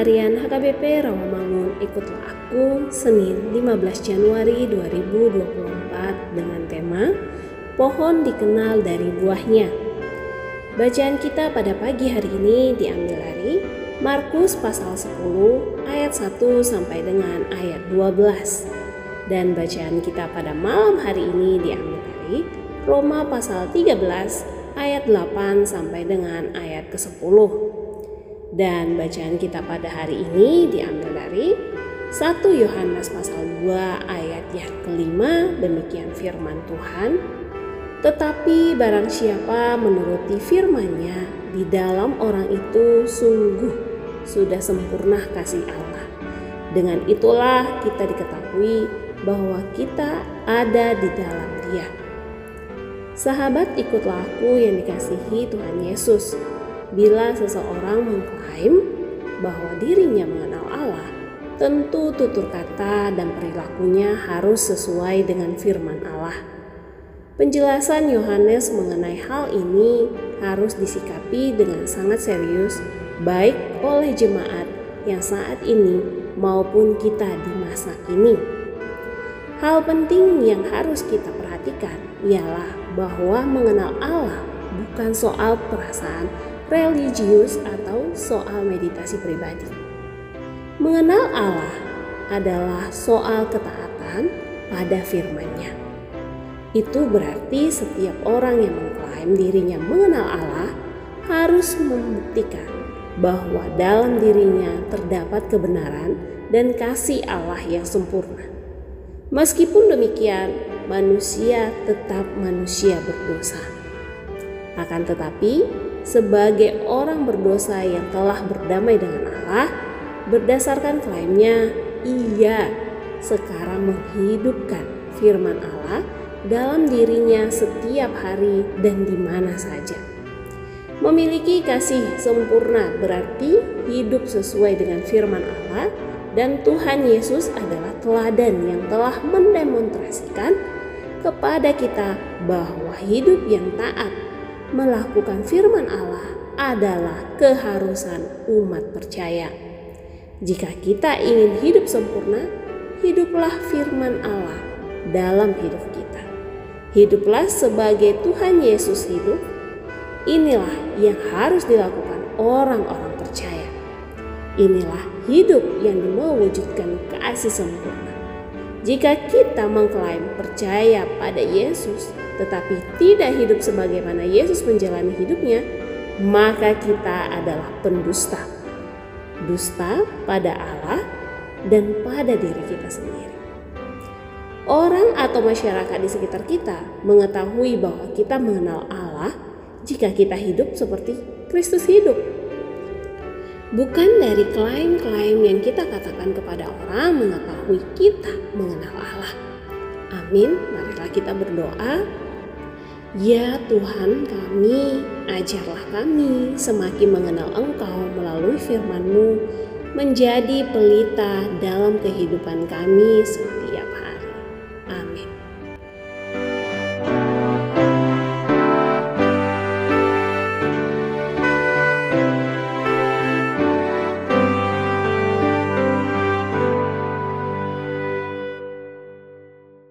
Harian HKBP Rawamangun Ikutlah Aku Senin 15 Januari 2024 dengan tema Pohon dikenal dari buahnya. Bacaan kita pada pagi hari ini diambil dari Markus pasal 10 ayat 1 sampai dengan ayat 12. Dan bacaan kita pada malam hari ini diambil dari Roma pasal 13 ayat 8 sampai dengan ayat ke-10. Dan bacaan kita pada hari ini diambil dari 1 Yohanes pasal 2 ayat yang kelima demikian firman Tuhan tetapi barang siapa menuruti firman-Nya di dalam orang itu sungguh sudah sempurna kasih Allah. Dengan itulah kita diketahui bahwa kita ada di dalam Dia. Sahabat ikutlah aku yang dikasihi Tuhan Yesus Bila seseorang mengklaim bahwa dirinya mengenal Allah, tentu tutur kata dan perilakunya harus sesuai dengan firman Allah. Penjelasan Yohanes mengenai hal ini harus disikapi dengan sangat serius, baik oleh jemaat yang saat ini maupun kita di masa kini. Hal penting yang harus kita perhatikan ialah bahwa mengenal Allah bukan soal perasaan religius atau soal meditasi pribadi. Mengenal Allah adalah soal ketaatan pada firman-Nya. Itu berarti setiap orang yang mengklaim dirinya mengenal Allah harus membuktikan bahwa dalam dirinya terdapat kebenaran dan kasih Allah yang sempurna. Meskipun demikian, manusia tetap manusia berdosa. Akan tetapi, sebagai orang berdosa yang telah berdamai dengan Allah, berdasarkan klaimnya, ia sekarang menghidupkan firman Allah dalam dirinya setiap hari dan di mana saja. Memiliki kasih sempurna berarti hidup sesuai dengan firman Allah dan Tuhan Yesus adalah teladan yang telah mendemonstrasikan kepada kita bahwa hidup yang taat melakukan firman Allah adalah keharusan umat percaya. Jika kita ingin hidup sempurna, hiduplah firman Allah dalam hidup kita. Hiduplah sebagai Tuhan Yesus hidup. Inilah yang harus dilakukan orang-orang percaya. Inilah hidup yang mewujudkan kasih sempurna. Jika kita mengklaim percaya pada Yesus, tetapi tidak hidup sebagaimana Yesus menjalani hidupnya, maka kita adalah pendusta. Dusta pada Allah dan pada diri kita sendiri. Orang atau masyarakat di sekitar kita mengetahui bahwa kita mengenal Allah jika kita hidup seperti Kristus hidup. Bukan dari klaim-klaim yang kita katakan kepada orang mengetahui kita mengenal Allah. Amin. Marilah kita berdoa Ya Tuhan kami, ajarlah kami semakin mengenal Engkau melalui firman-Mu, menjadi pelita dalam kehidupan kami